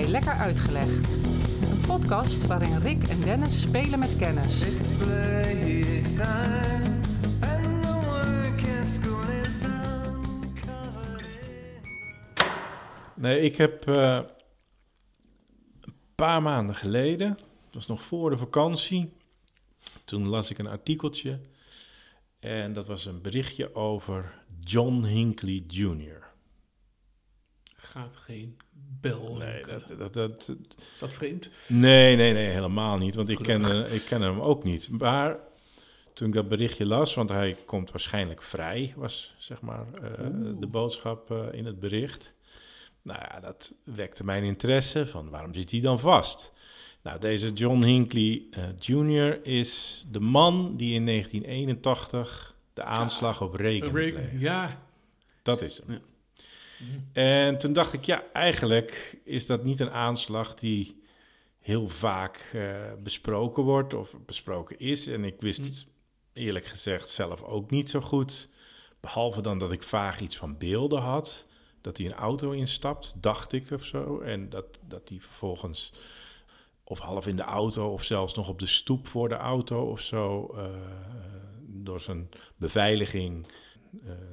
bij Lekker Uitgelegd. Een podcast waarin Rick en Dennis spelen met kennis. Nee, ik heb eh, een paar maanden geleden, het was nog voor de vakantie, toen las ik een artikeltje en dat was een berichtje over John Hinckley Jr. Gaat geen Nee, dat, dat, dat, Is dat vreemd? nee, nee, nee, helemaal niet, want ik ken, eh, ik ken hem ook niet. Maar toen ik dat berichtje las, want hij komt waarschijnlijk vrij, was zeg maar eh, de boodschap eh, in het bericht. Nou ja, dat wekte mijn interesse van waarom zit hij dan vast? Nou, deze John Hinckley Jr. is de man die in 1981 de aanslag op Reagan Reagan, ja. Dat is hem. Ja. En toen dacht ik, ja, eigenlijk is dat niet een aanslag die heel vaak eh, besproken wordt of besproken is. En ik wist eerlijk gezegd zelf ook niet zo goed. Behalve dan dat ik vaag iets van beelden had. Dat hij een auto instapt, dacht ik of zo. En dat, dat hij vervolgens of half in de auto of zelfs nog op de stoep voor de auto of zo... eh, door zijn beveiliging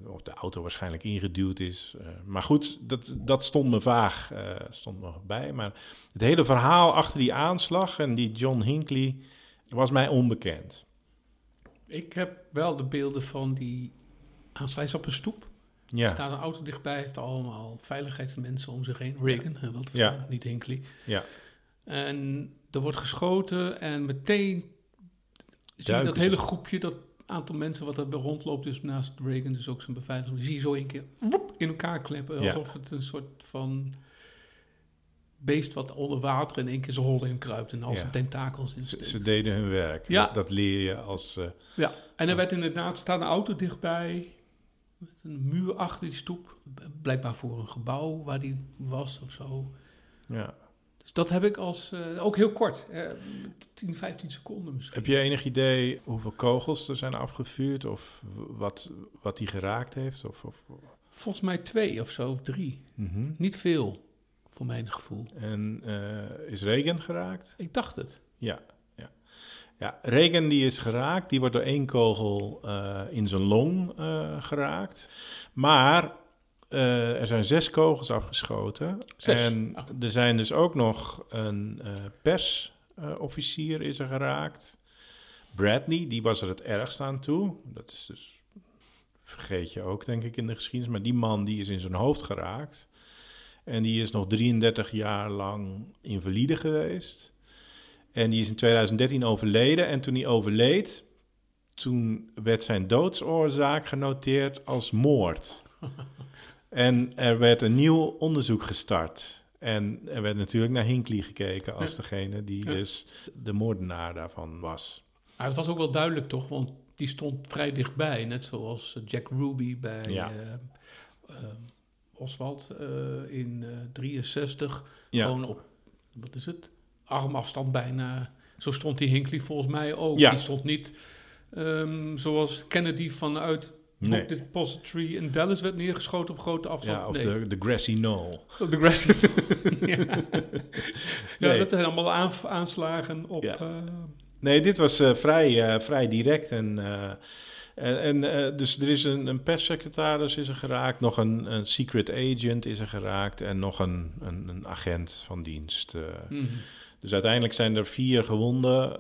of de auto waarschijnlijk ingeduwd is. Eh, maar goed, dat, dat stond me vaag, eh, stond me bij. Maar het hele verhaal achter die aanslag en die John Hinckley was mij onbekend. Ik heb wel de beelden van die aanslag. Op een stoep. Er Ja, staat een auto dichtbij. heeft allemaal veiligheidsmensen om zich heen. Reagan, hè, wat Ja. niet Hinckley. ja, En er wordt geschoten en meteen zie je dat hele groepje, dat aantal mensen wat er bij rondloopt, dus naast Reagan, dus ook zijn beveiliging, zie je zo een keer woep, in elkaar kleppen, Ja. alsof het een soort van beest wat onder water in één keer zijn hol in kruipt en al Ja. zijn tentakels in ze, ze deden hun werk. Ja. Dat, dat leer je als... eh, Ja, en er werd inderdaad, staat een auto dichtbij, met een muur achter die stoep, blijkbaar voor een gebouw waar die was of zo. ja. Dus dat heb ik als, eh, ook heel kort, eh, 10, 15 seconden misschien. Heb je enig idee hoeveel kogels er zijn afgevuurd of wat, wat hij geraakt heeft? Of, of, Volgens mij twee of zo, of drie. Mhm. Niet veel, voor mijn gevoel. En eh, is Reagan geraakt? Ik dacht het. Ja, ja. Ja, Reagan die is geraakt. Die wordt door één kogel eh, in zijn long geraakt. Maar eh, er zijn zes kogels afgeschoten. Zes? En Ah. er zijn dus ook nog een eh persofficier is er geraakt. Bradley, die was er het ergst aan toe. Dat is dus, vergeet je ook denk ik in de geschiedenis. Maar die man die is in zijn hoofd geraakt. En die is nog 33 jaar lang invalide geweest. En die is in 2013 overleden. En toen hij overleed, toen werd zijn doodsoorzaak genoteerd als moord. en er werd een nieuw onderzoek gestart. En er werd natuurlijk naar Hinckley gekeken als Ja. degene die Ja. dus de moordenaar daarvan was. Maar het was ook wel duidelijk toch, want die stond vrij dichtbij. Net zoals Jack Ruby bij Ja. eh, eh, Oswald eh, in eh 63. Ja, Gewoon op, wat is het, armafstand bijna. Zo stond die Hinckley volgens mij ook. Ja. Die stond niet ehm, zoals Kennedy vanuit nee. Book Depository in Dallas werd neergeschoten op grote afstand. Ja, of Nee. de, de grassy knoll. Op de grass. ja, ja dat zijn allemaal aan- aanslagen op... Ja. eh, Nee, dit was eh, vrij, eh, vrij direct. En, en, en, dus er is een, een perssecretaris is er geraakt, nog een, een secret agent is er geraakt en nog een, een, een agent van dienst. mhm. Dus uiteindelijk zijn er vier gewonden,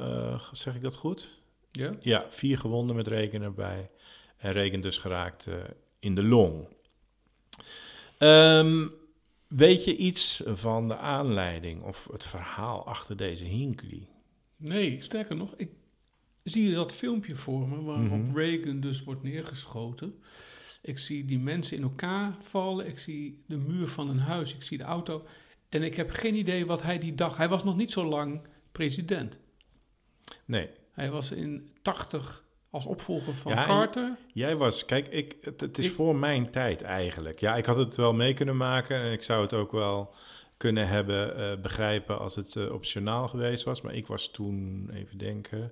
zeg ik dat goed? Ja? Ja, vier gewonden met Regen erbij. En Regen dus geraakt eh, in de long. Ehm, weet je iets van de aanleiding of het verhaal achter deze Hinckley? Nee, sterker nog, ik zie dat filmpje voor me waarop Mhm. Reagan dus wordt neergeschoten. Ik zie die mensen in elkaar vallen. Ik zie de muur van een huis. Ik zie de auto. En ik heb geen idee wat hij die dag... Hij was nog niet zo lang president. Nee, Hij was in 80 als opvolger van Ja, Carter. Jij was, kijk, ik, het, het is Ik- voor mijn tijd eigenlijk. Ja, ik had het wel mee kunnen maken en ik zou het ook wel kunnen hebben eh, begrijpen als het eh, optionaal geweest was. Maar ik was toen, even denken,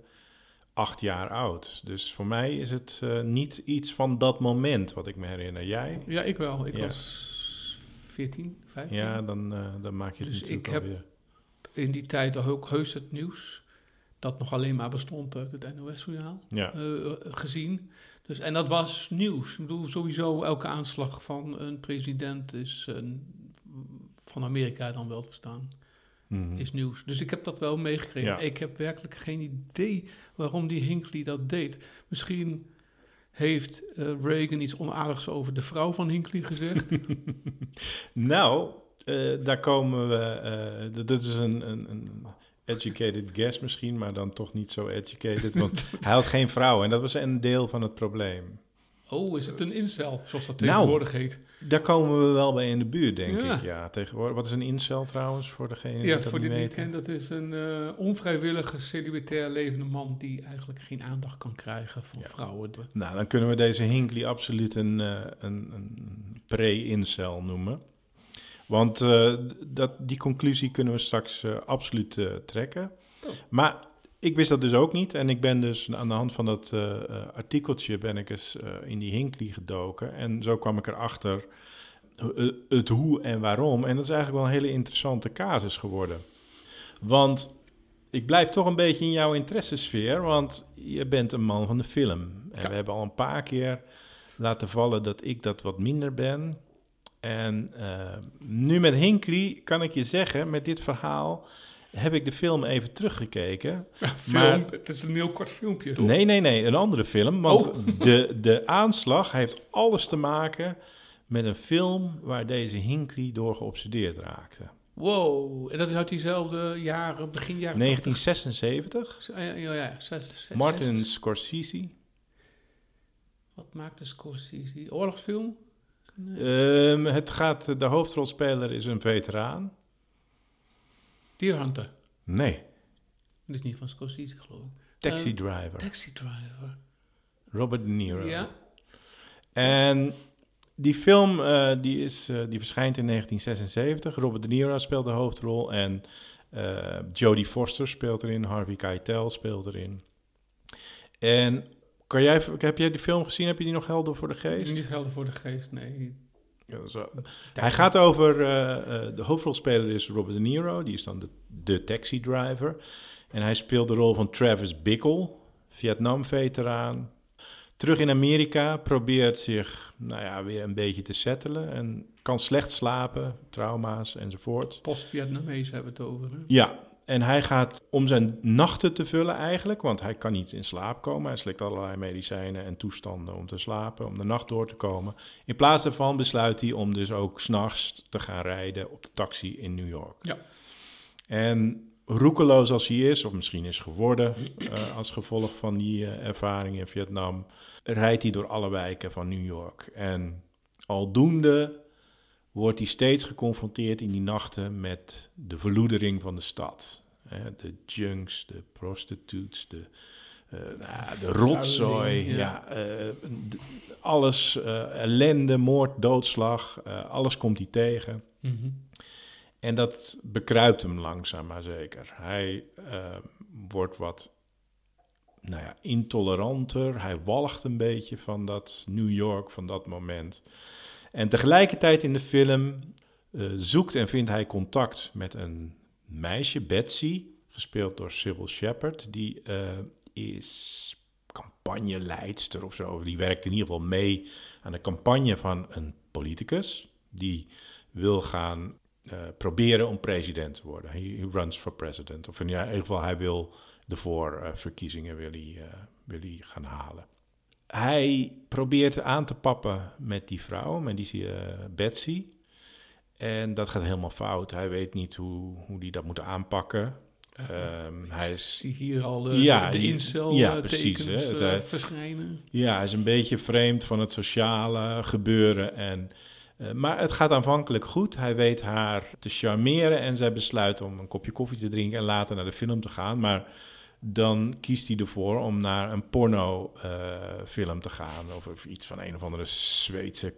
acht jaar oud. Dus voor mij is het eh, niet iets van dat moment wat ik me herinner. Jij? Ja, ik wel. Ik Ja. was 14, 15. Ja, dan, dan maak je het Dus natuurlijk ik heb- alweer. In die tijd ook heus het nieuws, dat nog alleen maar bestond uit het NOS-journaal, Ja. eh, gezien. Dus, en dat was nieuws. Ik bedoel, sowieso elke aanslag van een president is een, van Amerika dan wel te verstaan. Mhm. is nieuws. Dus ik heb dat wel meegekregen. Ja. Ik heb werkelijk geen idee waarom die Hinckley dat deed. Misschien heeft eh, Reagan iets onaardigs over de vrouw van Hinckley gezegd. Nou, eh, daar komen we. eh, dat is een, een, een educated guess misschien, maar dan toch niet zo educated. Want hij had geen vrouw en dat was een deel van het probleem. oh, is het een incel, zoals dat Nou. tegenwoordig heet? Daar komen we wel bij in de buurt, denk Ja. ik. Ja, tegenwoordig. Wat is een incel trouwens voor degene die Ja, dat voor die niet het niet kent, dat is een eh, onvrijwillige celibatair levende man die eigenlijk geen aandacht kan krijgen van Ja. vrouwen. Nou, dan kunnen we deze Hinkley absoluut een, eh, een, een pre-incel noemen. Want eh, dat, die conclusie kunnen we straks eh, absoluut eh, trekken. Oh. Maar ik wist dat dus ook niet. En ik ben dus aan de hand van dat artikeltje ben ik eens in die Hinkley gedoken. En zo kwam ik erachter het hoe en waarom. En dat is eigenlijk wel een hele interessante casus geworden. Want ik blijf toch een beetje in jouw interessesfeer, want je bent een man van de film. En Ja. we hebben al een paar keer laten vallen dat ik dat wat minder ben. En eh, nu met Hinkley kan ik je zeggen, met dit verhaal heb ik de film even teruggekeken. Film, Maar- het is een heel kort filmpje. toch? Nee, nee, nee, een andere film. Want Oh. de, de aanslag heeft alles te maken met een film waar deze Hinkley door geobsedeerd raakte. Wow, en dat is uit diezelfde jaren, begin jaren 1976, 80. Ja, ja, ja. Martin Scorsese. Wat maakt de Scorsese? Oorlogsfilm? Ehm, het gaat, de hoofdrolspeler is een veteraan. Hunter. Nee, Dat is niet van Scorsese, geloof ik. Taxi Eh, Driver. Taxi Driver. Robert De Niro. Ja. En die film eh, die is, eh, die verschijnt in 1976. Robert De Niro speelt de hoofdrol en eh, Jodie Foster speelt erin. Harvey Keitel speelt erin. En kan jij, heb jij die film gezien? Heb je die nog helder voor de geest? Niet helder voor de geest, nee. Ja, wel- Hij gaat over, eh, eh, de hoofdrolspeler is Robert De Niro, die is dan de, de taxi driver. En hij speelt de rol van Travis Bickle, Vietnam-veteraan. Terug in Amerika, probeert zich nou ja, weer een beetje te settelen en kan slecht slapen, trauma's enzovoort. Post-Vietnamees hebben we het over. Hè? Ja, en hij gaat om zijn nachten te vullen eigenlijk, want hij kan niet in slaap komen. Hij slikt allerlei medicijnen en toestanden om te slapen, om de nacht door te komen. In plaats daarvan besluit hij om dus ook s'nachts te gaan rijden op de taxi in New York. Ja. En roekeloos als hij is, of misschien is geworden eh, als gevolg van die eh, ervaring in Vietnam, rijdt hij door alle wijken van New York. En aldoende wordt hij steeds geconfronteerd in die nachten met de verloedering van de stad. Hè, de junks, de prostitutes, de, eh, nou, de rotzooi, ja. ja. eh, alles, eh, ellende, moord, doodslag, alles komt hij tegen. Mhm. En dat bekruipt hem langzaam maar zeker. Hij wordt wat nou ja, intoleranter. Hij walgt een beetje van dat New York, van dat moment. En tegelijkertijd in de film eh, zoekt en vindt hij contact met een meisje, Betsy, gespeeld door Sybil Shepherd. Die eh, is campagneleidster of zo. Die werkt in ieder geval mee aan de campagne van een politicus. Die wil gaan eh, proberen om president te worden. He, runs for president. Of in, in ieder geval, hij wil de voorverkiezingen wil hij gaan halen. Hij probeert aan te pappen met die vrouw, met die eh, Betsy. En dat gaat helemaal fout. Hij weet niet hoe, hoe hij dat moet aanpakken. Ehm, hij is zie hier al de, Ja, de incel ja, eh, precies, tekens hè, het, eh, eh, verschijnen. Ja, hij is een beetje vreemd van het sociale gebeuren. En, eh, maar het gaat aanvankelijk goed. Hij weet haar te charmeren en zij besluit om een kopje koffie te drinken en later naar de film te gaan. Maar dan kiest hij ervoor om naar een porno-film te gaan. Of, of iets van een of andere Zweedse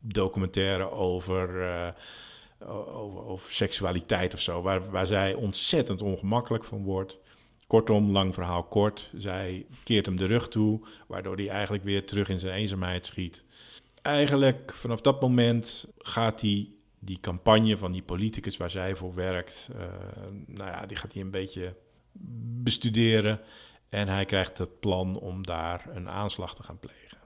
documentaire over, eh, over, over seksualiteit of zo. Waar, waar zij ontzettend ongemakkelijk van wordt. Kortom, lang verhaal kort. Zij keert hem de rug toe, waardoor hij eigenlijk weer terug in zijn eenzaamheid schiet. Eigenlijk vanaf dat moment gaat hij die campagne van die politicus waar zij voor werkt, eh, nou ja, die gaat hij een beetje bestuderen. En hij krijgt het plan om daar een aanslag te gaan plegen.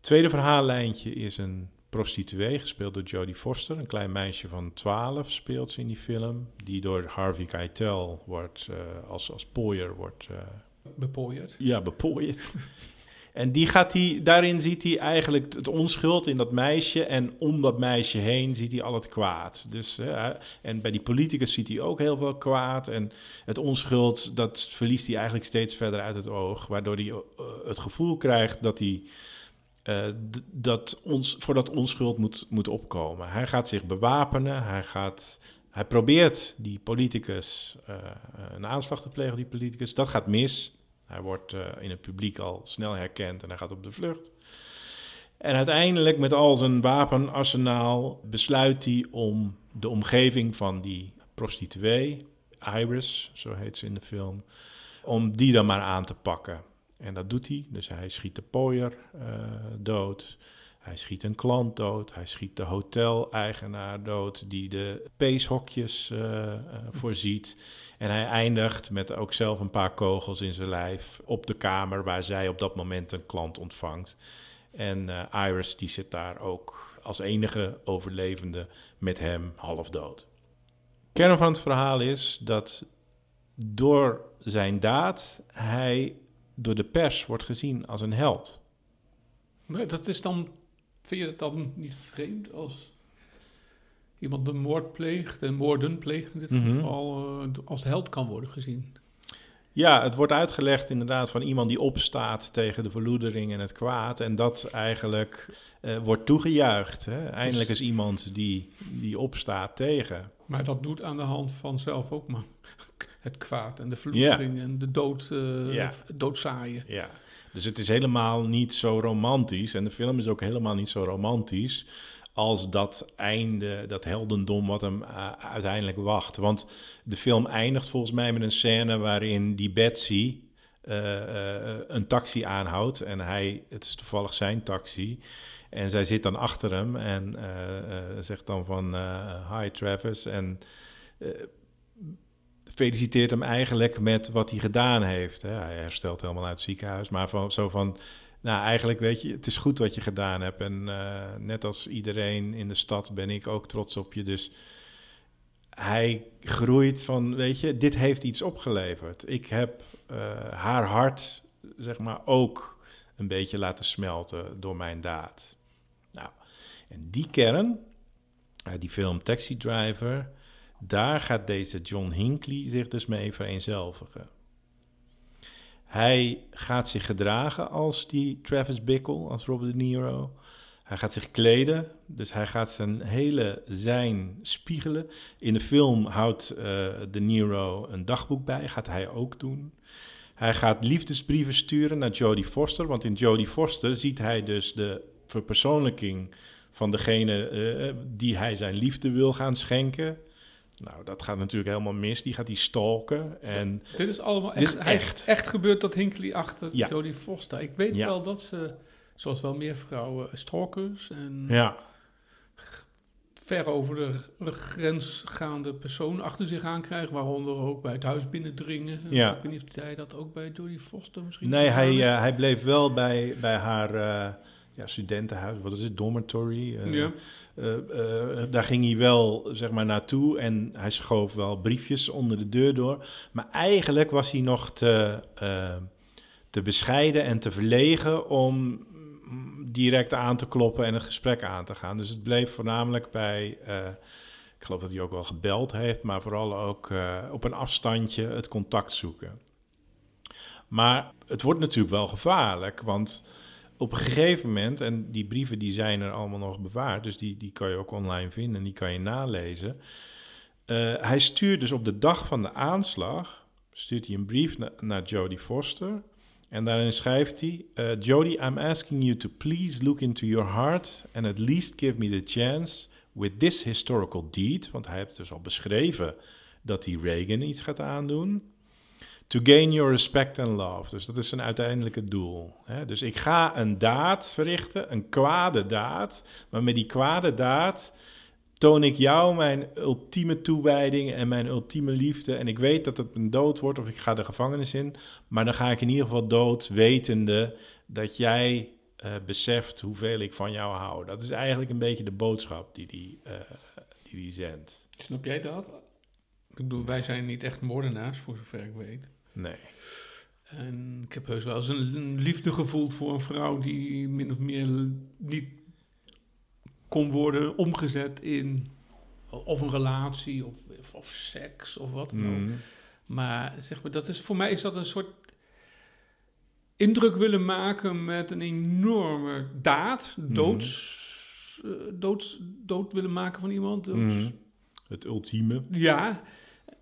Tweede verhaallijntje is een prostituee, gespeeld door Jodie Foster. Een klein meisje van 12 speelt ze in die film. Die door Harvey Keitel wordt, eh, als, als pooier wordt eh, Bepooierd. ja, bepooierd. En die gaat hij, daarin ziet hij eigenlijk het onschuld in dat meisje. En om dat meisje heen ziet hij al het kwaad. Dus, hè, en bij die politicus ziet hij ook heel veel kwaad. En het onschuld, dat verliest hij eigenlijk steeds verder uit het oog. Waardoor hij eh, het gevoel krijgt dat hij eh, dat ons, voor dat onschuld moet, moet opkomen. Hij gaat zich bewapenen. Hij, gaat, hij probeert die politicus eh, een aanslag te plegen, die politicus. Dat gaat mis. Hij wordt eh, in het publiek al snel herkend en hij gaat op de vlucht. En uiteindelijk, met al zijn wapenarsenaal, besluit hij om de omgeving van die prostituee, Iris, zo heet ze in de film, om die dan maar aan te pakken. En dat doet hij. Dus hij schiet de pooier eh, dood. Hij schiet een klant dood. Hij schiet de hoteleigenaar dood die de peeshokjes eh, voorziet. En hij eindigt met ook zelf een paar kogels in zijn lijf op de kamer waar zij op dat moment een klant ontvangt. En eh, Iris die zit daar ook als enige overlevende met hem half dood. Kern van het verhaal is dat door zijn daad hij door de pers wordt gezien als een held. Dat is dan, vind je het dan niet vreemd als iemand een moord pleegt en moorden pleegt in dit Mhm. geval eh, als held kan worden gezien? Ja, het wordt uitgelegd inderdaad van iemand die opstaat tegen de verloedering en het kwaad. En dat eigenlijk eh, wordt toegejuicht. Hè? Eindelijk is iemand die, die opstaat tegen. Maar dat doet aan de hand van zelf ook maar het kwaad en de verloedering en de dood, eh Ja. doodzaaien. Ja. Dus het is helemaal niet zo romantisch. En de film is ook helemaal niet zo romantisch als dat einde, dat heldendom wat hem eh, uiteindelijk wacht. Want de film eindigt volgens mij met een scène waarin die Betsy eh, eh, een taxi aanhoudt. En hij, het is toevallig zijn taxi. En zij zit dan achter hem en zegt dan van hi Travis. En feliciteert hem eigenlijk met wat hij gedaan heeft. Hè. Hij herstelt helemaal uit het ziekenhuis. Maar zo van, nou eigenlijk weet je, het is goed wat je gedaan hebt. En eh, net als iedereen in de stad ben ik ook trots op je. Dus hij groeit van, weet je, dit heeft iets opgeleverd. Ik heb eh, haar hart, zeg maar, ook een beetje laten smelten door mijn daad. Nou, en die kern, uit die film Taxi Driver, daar gaat deze John Hinckley zich dus mee vereenzelvigen. Hij gaat zich gedragen als die Travis Bickle, als Robert De Niro. Hij gaat zich kleden, dus hij gaat zijn hele zijn spiegelen. In de film houdt eh, De Niro een dagboek bij, gaat hij ook doen. Hij gaat liefdesbrieven sturen naar Jodie Foster, want in Jodie Foster ziet hij dus de verpersoonlijking van degene eh, die hij zijn liefde wil gaan schenken. Nou, dat gaat natuurlijk helemaal mis. Die gaat hij stalken. En Dit is allemaal Dit echt, is echt. echt gebeurd dat Hinckley achter Ja. Jodie Foster. Ik weet Ja. wel dat ze, zoals wel meer vrouwen, stalkers en ja, ver over de grens gaande personen achter zich aankrijgen, waaronder ook bij het huis binnendringen. Ja. Ik weet niet of hij dat ook bij Jodie Foster misschien nee, hij, eh, hij bleef wel bij, bij haar eh, ja, studentenhuis. Wat is het? Dormitory. eh, ja. eh, eh, daar ging hij wel zeg maar naartoe en hij schoof wel briefjes onder de deur door. Maar eigenlijk was hij nog te, te bescheiden en te verlegen om mm, direct aan te kloppen en het gesprek aan te gaan. Dus het bleef voornamelijk bij. ik geloof dat hij ook wel gebeld heeft, maar vooral ook op een afstandje het contact zoeken. Maar het wordt natuurlijk wel gevaarlijk, want op een gegeven moment, en die brieven die zijn er allemaal nog bewaard, dus die, die kan je ook online vinden en die kan je nalezen. Eh, hij stuurt dus op de dag van de aanslag, stuurt hij een brief na- naar Jodie Foster. En daarin schrijft hij, eh, Jodie, I'm asking you to please look into your heart and at least give me the chance with this historical deed, want hij heeft dus al beschreven dat hij Reagan iets gaat aandoen. To gain your respect and love. Dus dat is zijn uiteindelijke doel. Hè? Dus ik ga een daad verrichten, een kwade daad. Maar met die kwade daad toon ik jou mijn ultieme toewijding en mijn ultieme liefde. En ik weet dat het een dood wordt of ik ga de gevangenis in. Maar dan ga ik in ieder geval dood wetende dat jij eh, beseft hoeveel ik van jou hou. Dat is eigenlijk een beetje de boodschap die die, eh, die, die zendt. Snap jij dat? Ik bedoel, wij zijn niet echt moordenaars, voor zover ik weet. Nee. En ik heb heus wel eens een, een liefde gevoeld voor een vrouw die min of meer niet kon worden omgezet in of een relatie of, of, of seks of wat dan ook. Mm. Maar zeg maar, dat is, voor mij is dat een soort indruk willen maken met een enorme daad. Doods, eh, doods, dood willen maken van iemand. doods- Mhm. Het ultieme. Ja,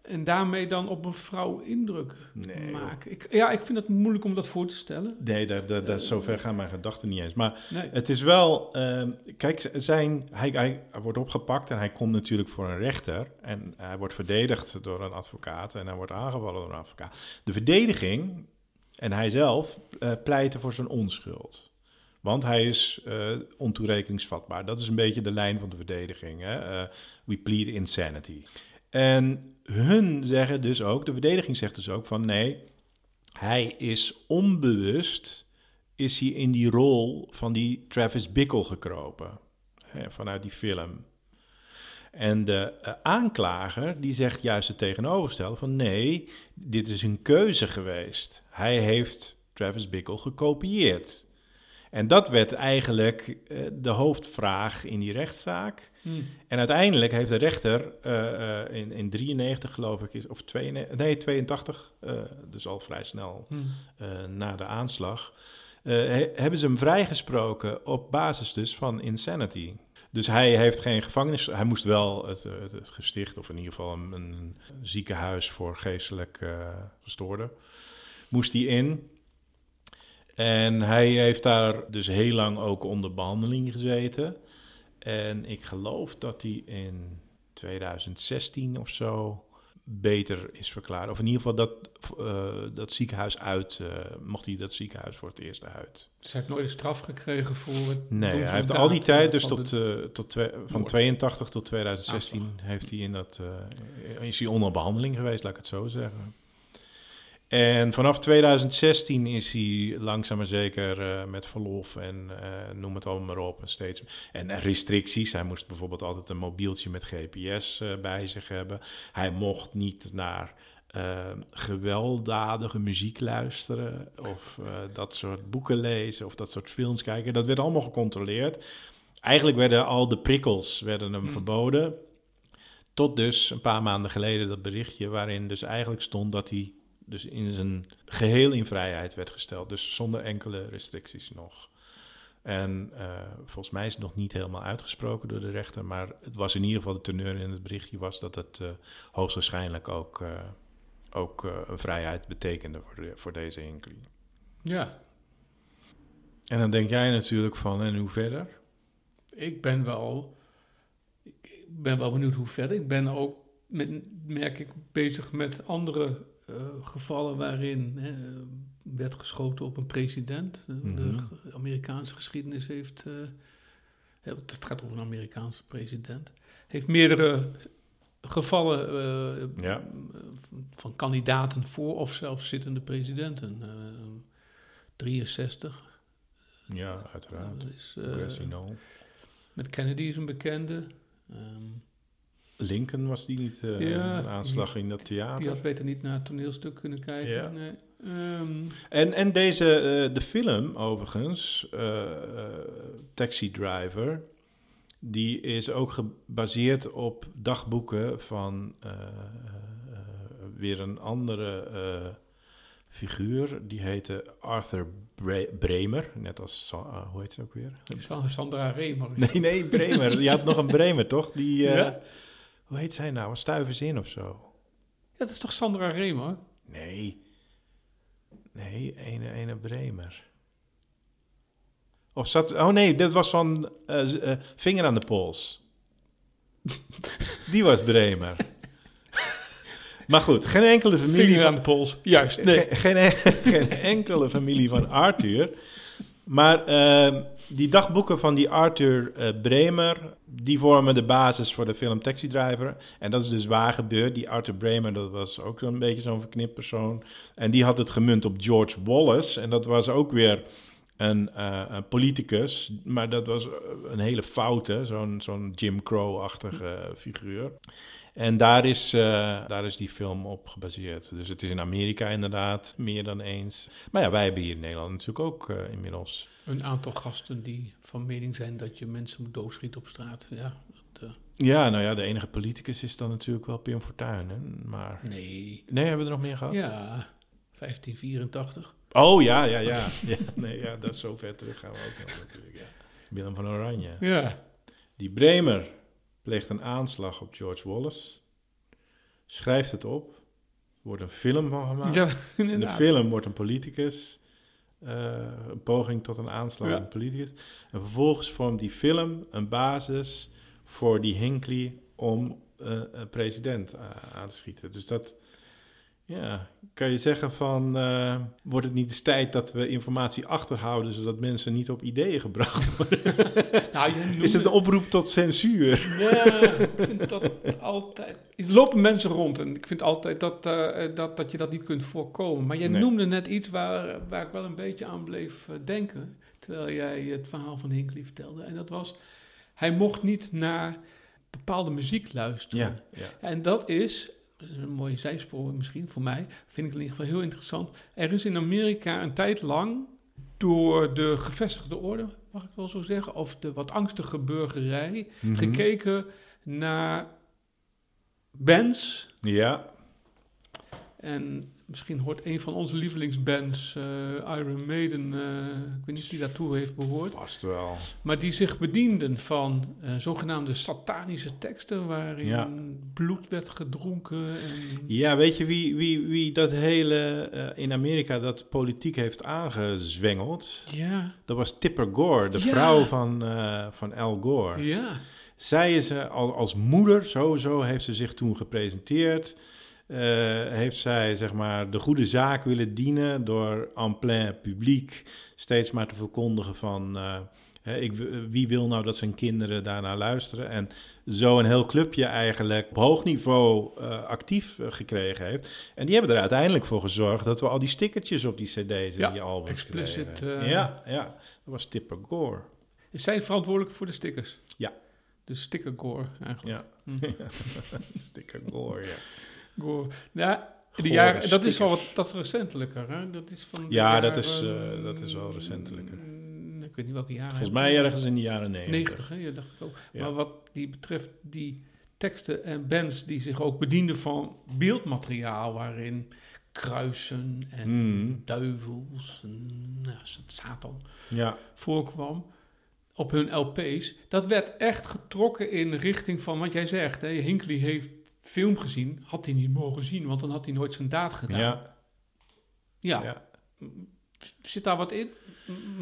en daarmee dan op een vrouw indruk Nee, maken. Ik, ja, ik vind het moeilijk om dat voor te stellen. Nee, daar, daar, daar, zover gaan mijn gedachten niet eens. Maar Nee. het is wel... ehm, kijk, zijn, hij, hij, hij wordt opgepakt en hij komt natuurlijk voor een rechter. En hij wordt verdedigd door een advocaat en hij wordt aangevallen door een advocaat. De verdediging en hij zelf eh, pleiten voor zijn onschuld. Want hij is eh ontoerekeningsvatbaar. Dat is een beetje de lijn van de verdediging. Hè? Eh, we plead insanity. En hun zeggen dus ook, de verdediging zegt dus ook van nee, hij is onbewust, is hij in die rol van die Travis Bickle gekropen. Hè, vanuit die film. En de eh, aanklager die zegt juist het tegenovergestelde van nee, dit is een keuze geweest. Hij heeft Travis Bickle gekopieerd. En dat werd eigenlijk eh, de hoofdvraag in die rechtszaak. Hm. En uiteindelijk heeft de rechter eh, eh, in, in 93 geloof ik, is, of 92, nee 82, eh, dus al vrij snel Hm. eh, na de aanslag, he- hebben ze hem vrijgesproken op basis dus van insanity. Dus hij heeft geen gevangenis, hij moest wel het, het, het gesticht, of in ieder geval een, een ziekenhuis voor geestelijk gestoorden, moest hij in. En hij heeft daar dus heel lang ook onder behandeling gezeten. En ik geloof dat hij in 2016 of zo beter is verklaard. Of in ieder geval dat, eh, dat ziekenhuis uit, eh, mocht hij dat ziekenhuis voor het eerst uit. Dus hij heeft nooit een straf gekregen voor het Nee, hij heeft al die tijd, dus van tot, eh, tot van moord. 82 tot 2016, Aanslag. heeft hij in dat, is hij onder behandeling geweest, laat ik het zo zeggen. En vanaf 2016 is hij langzaam maar zeker eh, met verlof en eh, noem het allemaal maar op. En, steeds, en restricties. Hij moest bijvoorbeeld altijd een mobieltje met GPS eh, bij zich hebben. Hij mocht niet naar eh, gewelddadige muziek luisteren of dat soort boeken lezen of dat soort films kijken. Dat werd allemaal gecontroleerd. Eigenlijk werden al de prikkels werden hem Hmm. verboden. Tot dus een paar maanden geleden dat berichtje waarin dus eigenlijk stond dat hij dus in zijn geheel in vrijheid werd gesteld. Dus zonder enkele restricties nog. En eh, volgens mij is het nog niet helemaal uitgesproken door de rechter, maar het was in ieder geval de teneur in het berichtje was dat het eh, hoogstwaarschijnlijk ook, eh, ook een vrijheid betekende voor, de- voor deze Hinckley. Ja, En dan denk jij natuurlijk van, en hoe verder? ik ben wel, ik ben wel benieuwd hoe verder. Ik ben ook, met, merk ik, bezig met andere gevallen waarin hè, werd geschoten op een president. Eh, Mhm. De Amerikaanse geschiedenis heeft, eh, het gaat over een Amerikaanse president, heeft meerdere gevallen eh, Ja. van kandidaten voor of zelfs zittende presidenten. Eh 63. Ja, uiteraard. Dat is, eh, met Kennedy is een bekende. Ehm, Lincoln was die niet eh, Ja, een aanslag in dat theater? die had beter niet naar het toneelstuk kunnen kijken. Ja. Nee. Ehm, En, en deze, eh, de film overigens, eh, Taxi Driver, die is ook gebaseerd op dagboeken van weer een andere figuur. Die heette Arthur Bre- Bremer, net als, Sa- hoe heet ze ook weer? Sa- Sandra Remer. Nee, nee, Bremer. Je had nog een Bremer, toch? Die, Ja. Hoe heet zij nou? Een stuiverzin of zo? Ja, dat is toch Sandra Remer? Nee. Nee, ene, ene Bremer. Of zat... Oh nee, dat was van eh, eh, Vinger aan de Pols. Die was Bremer. maar goed, geen enkele familie... Vinger van- aan de pols. Juist. Nee. Geen, geen, geen enkele familie van Arthur Maar ehm, die dagboeken van die Arthur eh, Bremer, die vormen de basis voor de film Taxi Driver. En dat is dus waar gebeurd. Die Arthur Bremer, dat was ook zo'n beetje zo'n verknipt persoon. En die had het gemunt op George Wallace. En dat was ook weer een, eh, een politicus, maar dat was eh, een hele foute, zo'n zo'n Jim Crow-achtige figuur. En daar is, eh, daar is die film op gebaseerd. Dus het is in Amerika inderdaad meer dan eens. Maar ja, wij hebben hier in Nederland natuurlijk ook eh, inmiddels. Een aantal gasten die van mening zijn dat je mensen moet doodschieten op straat. Ja, dat, eh, Ja, nou ja, de enige politicus is dan natuurlijk wel Pim Fortuyn. Hè? Maar... nee. Nee, hebben we er nog meer gehad? Ja, 1584. Oh ja, ja, ja. ja, nee, ja dat is zo ver terug gaan we ook nog natuurlijk. Ja. Willem van Oranje. Ja. Die Bremer pleegt een aanslag op George Wallace. Schrijft het op. Wordt een film van gemaakt. Ja, In de film wordt een politicus. eh, een poging tot een aanslag Ja. op een politicus. En vervolgens vormt die film een basis voor die Hinckley om eh, een president aan te schieten. Dus dat, ja, kan je zeggen van, eh, wordt het niet eens tijd dat we informatie achterhouden, zodat mensen niet op ideeën gebracht worden? Nou, noemde- Is het een oproep tot censuur? Ja, ik vind dat altijd... Er lopen mensen rond en ik vind altijd dat, eh, dat, dat je dat niet kunt voorkomen. Maar jij Nee. noemde net iets waar, waar ik wel een beetje aan bleef eh, denken... terwijl jij het verhaal van Hinckley vertelde. En dat was, hij mocht niet naar bepaalde muziek luisteren. Ja, ja. En dat is een mooie zijspoor misschien voor mij, vind ik in ieder geval heel interessant. Er is in Amerika een tijd lang door de gevestigde orde, mag ik wel zo zeggen, of de wat angstige burgerij, Mhm. gekeken naar bands. Ja, En misschien hoort een van onze lievelingsbands, eh, Iron Maiden, eh, ik weet niet wie daartoe heeft behoord, vast wel. maar die zich bedienden van eh, zogenaamde satanische teksten waarin Ja. bloed werd gedronken. En, Ja, weet je wie, wie, wie dat hele in Amerika dat politiek heeft aangezwengeld? ja, Dat was Tipper Gore, de Ja. vrouw van, van Al Gore. ja. Zij is al, als moeder, sowieso, heeft ze zich toen gepresenteerd. Eh, heeft zij, zeg maar, de goede zaak willen dienen door en plein publiek steeds maar te verkondigen van... eh, ik, w- wie wil nou dat zijn kinderen daarnaar luisteren? En zo een heel clubje eigenlijk op hoog niveau eh, actief eh, gekregen heeft. En die hebben er uiteindelijk voor gezorgd dat we al die stickertjes op die cd's en Ja, die albums explicit, kregen. eh, ja, ja, dat was Tipper Gore. Is zij verantwoordelijk voor de stickers? Ja. De sticker gore eigenlijk. Ja, Hm. Sticker Gore, ja. Gore. Ja, de jaren, dat is wel wat dat is recentelijker. Hè? Dat is van Ja, dat is, eh, dat is wel recentelijker. mm, Ik weet niet welke jaren. Volgens mij ergens in de jaren 90. 90, hè? Ja, dacht ik ook. Ja. Maar wat die betreft, die teksten en bands die zich ook bedienden van beeldmateriaal waarin kruisen en Hmm. duivels en nou, Satan Ja, voorkwam op hun LP's, dat werd echt getrokken in richting van wat jij zegt. Hè? Hinckley heeft film gezien, had hij niet mogen zien, want dan had hij nooit zijn daad gedaan. ja, Ja, ja. zit daar wat in?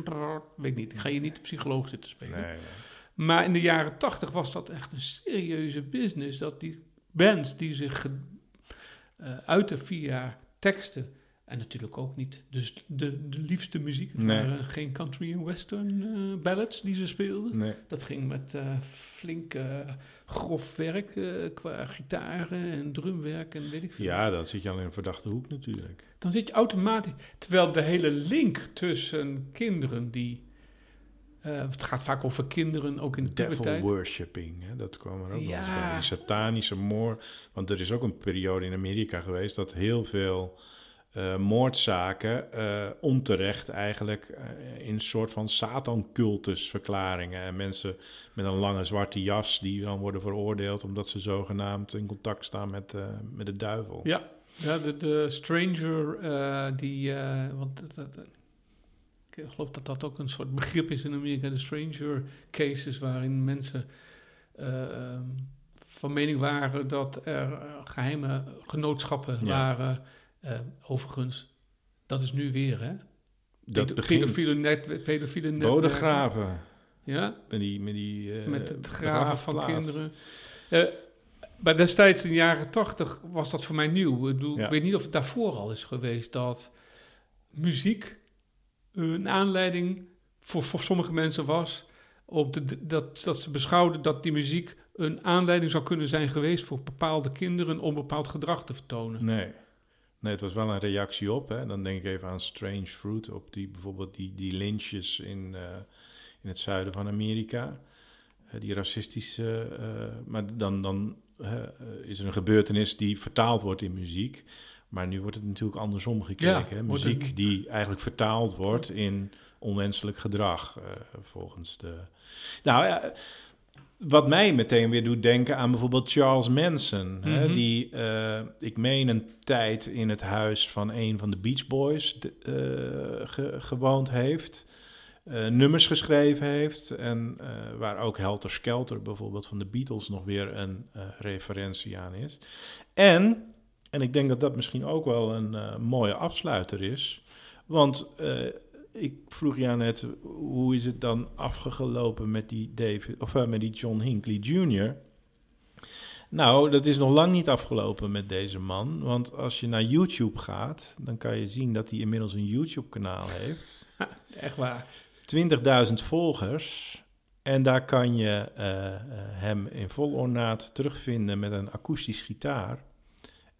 Brrr, Weet ik niet, ik ga je niet psycholoog zitten spelen. Nee, nee. Maar in de jaren tachtig was dat echt een serieuze business. Dat die bands die zich eh, uiten via teksten. En natuurlijk ook niet dus de, de liefste muziek. Het Nee. waren geen country en western eh, ballads die ze speelden. nee. Dat ging met eh, flink eh, grof werk eh, qua gitaren en drumwerk en weet ik veel. Ja, dan zit je al in een verdachte hoek natuurlijk. Dan zit je automatisch... Terwijl de hele link tussen kinderen die... eh, het gaat vaak over kinderen, ook in de Devil puberteit. worshipping, hè, dat kwam er ook Ja. bij. Die satanische moord. Want er is ook een periode in Amerika geweest dat heel veel eh, moordzaken eh, onterecht eigenlijk eh, in een soort van satancultus verklaringen. En mensen met een lange zwarte jas die dan worden veroordeeld omdat ze zogenaamd in contact staan met, met de duivel. Ja, ja de, de Stranger, die, want ik geloof dat dat ook een soort begrip is in Amerika, de Stranger cases, waarin mensen eh, ehm, van mening waren dat er eh, geheime genootschappen Ja. waren. Eh, overigens, dat is nu weer, hè? Dat Pedo- begint Pedofiele, net, pedofiele bodegraven. Ja, Met die, met die eh, met het graven van kinderen. Eh, maar destijds in de jaren tachtig was dat voor mij nieuw. Ik, bedoel, Ja. ik weet niet of het daarvoor al is geweest dat muziek een aanleiding voor, voor sommige mensen was. Op de, dat, dat ze beschouwden dat die muziek een aanleiding zou kunnen zijn geweest voor bepaalde kinderen om bepaald gedrag te vertonen. Nee. Nee, het was wel een reactie op. Hè. Dan denk ik even aan Strange Fruit, op die, bijvoorbeeld die, die lynches in, eh, in het zuiden van Amerika. Eh, die racistische... eh, maar dan, dan is er een gebeurtenis die vertaald wordt in muziek. Maar nu wordt het natuurlijk andersom gekeken. Ja, Muziek het- die eigenlijk vertaald wordt in onwenselijk gedrag, volgens de... Nou ja, wat mij meteen weer doet denken aan bijvoorbeeld Charles Manson. hè, Mhm. die, eh, ik meen, een tijd in het huis van een van de Beach Boys de- eh, ge- gewoond heeft. eh, nummers geschreven heeft. En waar ook Helter Skelter bijvoorbeeld van de Beatles nog weer een referentie aan is. En, en ik denk dat dat misschien ook wel een mooie afsluiter is. Want ik vroeg jou net, hoe is het dan afgelopen met die, David, of, eh, met die John Hinckley Jr.? Nou, dat is nog lang niet afgelopen met deze man. Want als je naar YouTube gaat, dan kan je zien dat hij inmiddels een YouTube-kanaal heeft. Echt waar. 20.000 volgers. En daar kan je eh, eh, hem in vol ornaat terugvinden met een akoestisch gitaar.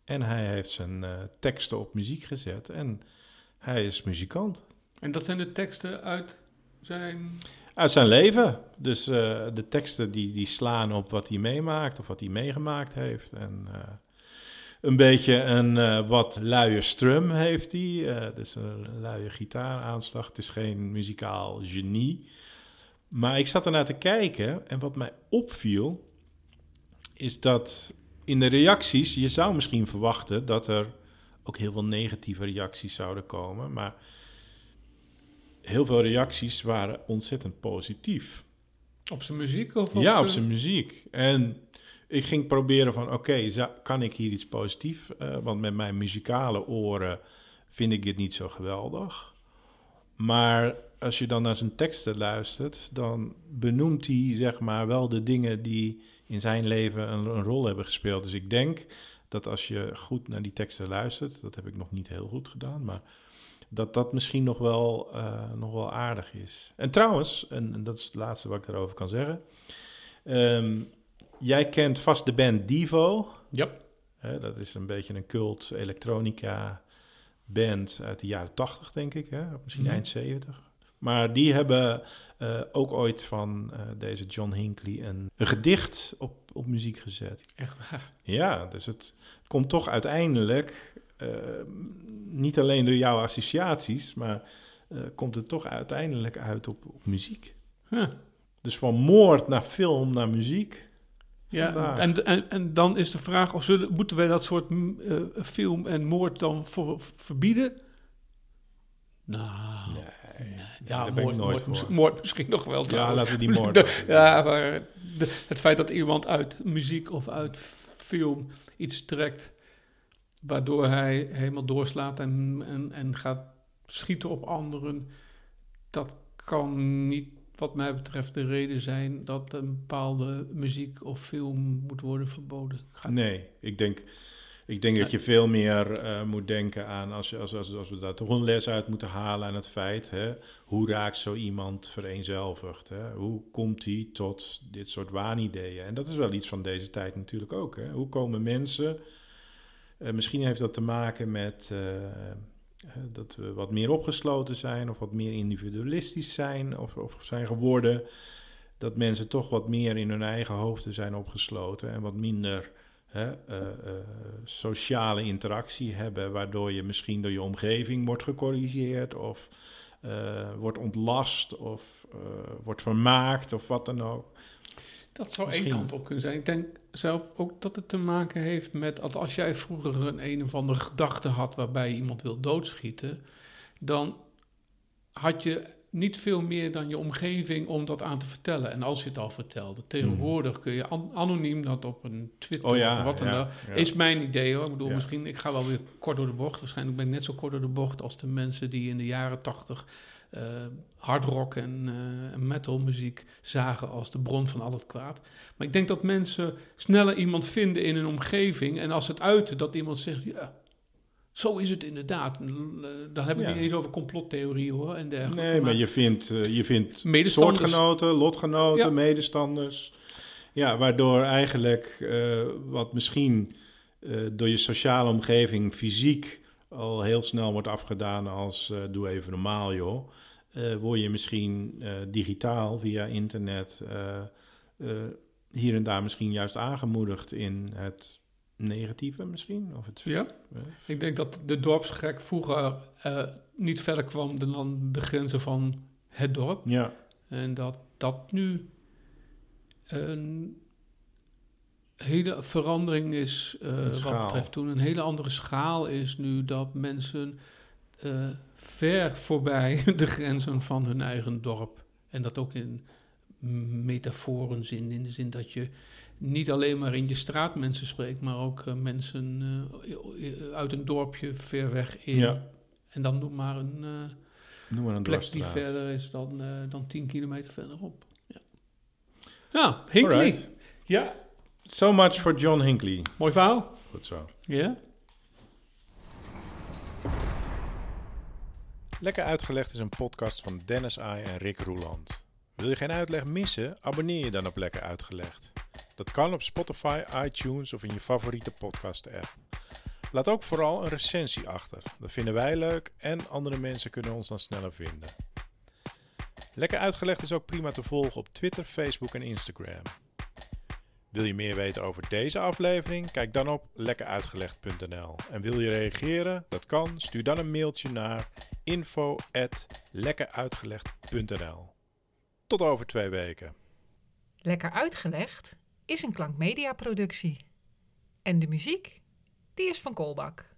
En hij heeft zijn teksten op muziek gezet. En hij is muzikant. En dat zijn de teksten uit zijn... Uit zijn leven. Dus eh, de teksten die, die slaan op wat hij meemaakt of wat hij meegemaakt heeft. En eh, een beetje een eh, wat luie strum heeft hij. dus een luie gitaaraanslag. Het is geen muzikaal genie. Maar ik zat ernaar te kijken en wat mij opviel... is dat in de reacties... je zou misschien verwachten dat er ook heel veel negatieve reacties zouden komen... maar heel veel reacties waren ontzettend positief. Op zijn muziek? Of ja, op zijn muziek. En ik ging proberen van, oké, kan ik hier iets positiefs? eh, want met mijn muzikale oren vind ik dit niet zo geweldig. Maar als je dan naar zijn teksten luistert, dan benoemt hij zeg maar wel de dingen die in zijn leven een, een rol hebben gespeeld. Dus ik denk dat als je goed naar die teksten luistert, dat heb ik nog niet heel goed gedaan, maar dat dat misschien nog wel, eh, nog wel aardig is. En trouwens, en, en dat is het laatste wat ik daarover kan zeggen. Ehm, jij kent vast de band Divo. Ja. Hè, dat is een beetje een cult elektronica band uit de jaren 80, denk ik. Hè? Of misschien Mhm. eind 70. Maar die hebben eh, ook ooit van eh, deze John Hinckley een, een gedicht op, op muziek gezet. Echt waar. Ja, dus het komt toch uiteindelijk, niet alleen door jouw associaties, maar eh, komt het toch uiteindelijk uit op, op muziek. Huh. Dus van moord naar film naar muziek. Ja, en, en, en dan is de vraag, of zullen, moeten wij dat soort mm, eh, film en moord dan voor, verbieden? Nou, Nee, ja, moord, moord, misschien nog wel Ja, laten we die moord. De- ja, maar de- het feit dat iemand uit muziek of uit film iets trekt, waardoor hij helemaal doorslaat en, en, en gaat schieten op anderen, dat kan niet, wat mij betreft, de reden zijn dat een bepaalde muziek of film moet worden verboden. Gaat- Nee, ik denk, ik denk dat je veel meer eh, moet denken aan, als, je, als, als, als we daar toch een les uit moeten halen aan het feit, hè, hoe raakt zo iemand vereenzelvigd? Hè? Hoe komt hij tot dit soort waanideeën? En dat is wel iets van deze tijd natuurlijk ook. Hè? Hoe komen mensen, eh, misschien heeft dat te maken met eh, eh, dat we wat meer opgesloten zijn of wat meer individualistisch zijn of, of zijn geworden. Dat mensen toch wat meer in hun eigen hoofden zijn opgesloten en wat minder hè, sociale interactie hebben, waardoor je misschien door je omgeving wordt gecorrigeerd of wordt ontlast of wordt vermaakt of wat dan ook. Dat zou één kant op kunnen zijn. Ik denk zelf ook dat het te maken heeft met... als jij vroeger een een of andere gedachte had... waarbij je iemand wil doodschieten... dan had je niet veel meer dan je omgeving om dat aan te vertellen. En als je het al vertelde. Tegenwoordig kun je an- anoniem dat op een Twitter. Oh ja, of wat dan ja, ook... ja. Is mijn idee hoor. Ik bedoel, misschien... Ik ga wel weer kort door de bocht. Waarschijnlijk ben ik net zo kort door de bocht... als de mensen die in de jaren tachtig... eh hardrock en eh, metal muziek zagen als de bron van al het kwaad. Maar ik denk dat mensen sneller iemand vinden in hun omgeving. En als het uiten, dat iemand zegt: Ja, Zo is het inderdaad. Dan hebben we Ja. niet over complottheorieën hoor en dergelijke. Nee, maar je vindt, eh, je vindt Medestanders. soortgenoten, lotgenoten, Ja. medestanders. Ja, waardoor eigenlijk wat misschien door je sociale omgeving fysiek al heel snel wordt afgedaan als doe even normaal joh. Eh, word je misschien eh, digitaal via internet eh, hier en daar misschien juist aangemoedigd in het negatieve misschien? Of het, Ja, ik denk dat de dorpsgek vroeger niet verder kwam dan de grenzen van het dorp. ja, En dat dat nu een hele verandering is, wat betreft toen een hele andere schaal is nu dat mensen ver voorbij de grenzen van hun eigen dorp. En dat ook in metaforen-zin, in de zin dat je niet alleen maar in je straat mensen spreekt, maar ook eh, mensen eh, uit een dorpje ver weg in. Ja. En dan noem maar een... eh, noem maar een plek die verder is dan, dan 10 kilometer verderop. Ja, ja Hinkley. Alright. Ja, So much for John Hinckley. mooi verhaal. Goed zo. Ja. Lekker Uitgelegd is een podcast van Dennis Ai en Rick Roeland. Wil je geen uitleg missen? Abonneer je dan op Lekker Uitgelegd. Dat kan op Spotify, iTunes of in je favoriete podcast-app. Laat ook vooral een recensie achter. Dat vinden wij leuk en andere mensen kunnen ons dan sneller vinden. Lekker Uitgelegd is ook prima te volgen op Twitter, Facebook en Instagram. Wil je meer weten over deze aflevering? Kijk dan op lekkeruitgelegd.nl. En wil je reageren? Dat kan. Stuur dan een mailtje naar info@lekkeruitgelegd.nl. Tot over twee weken. Lekker uitgelegd is een klankmedia productie. En de muziek, die is van Kolbak.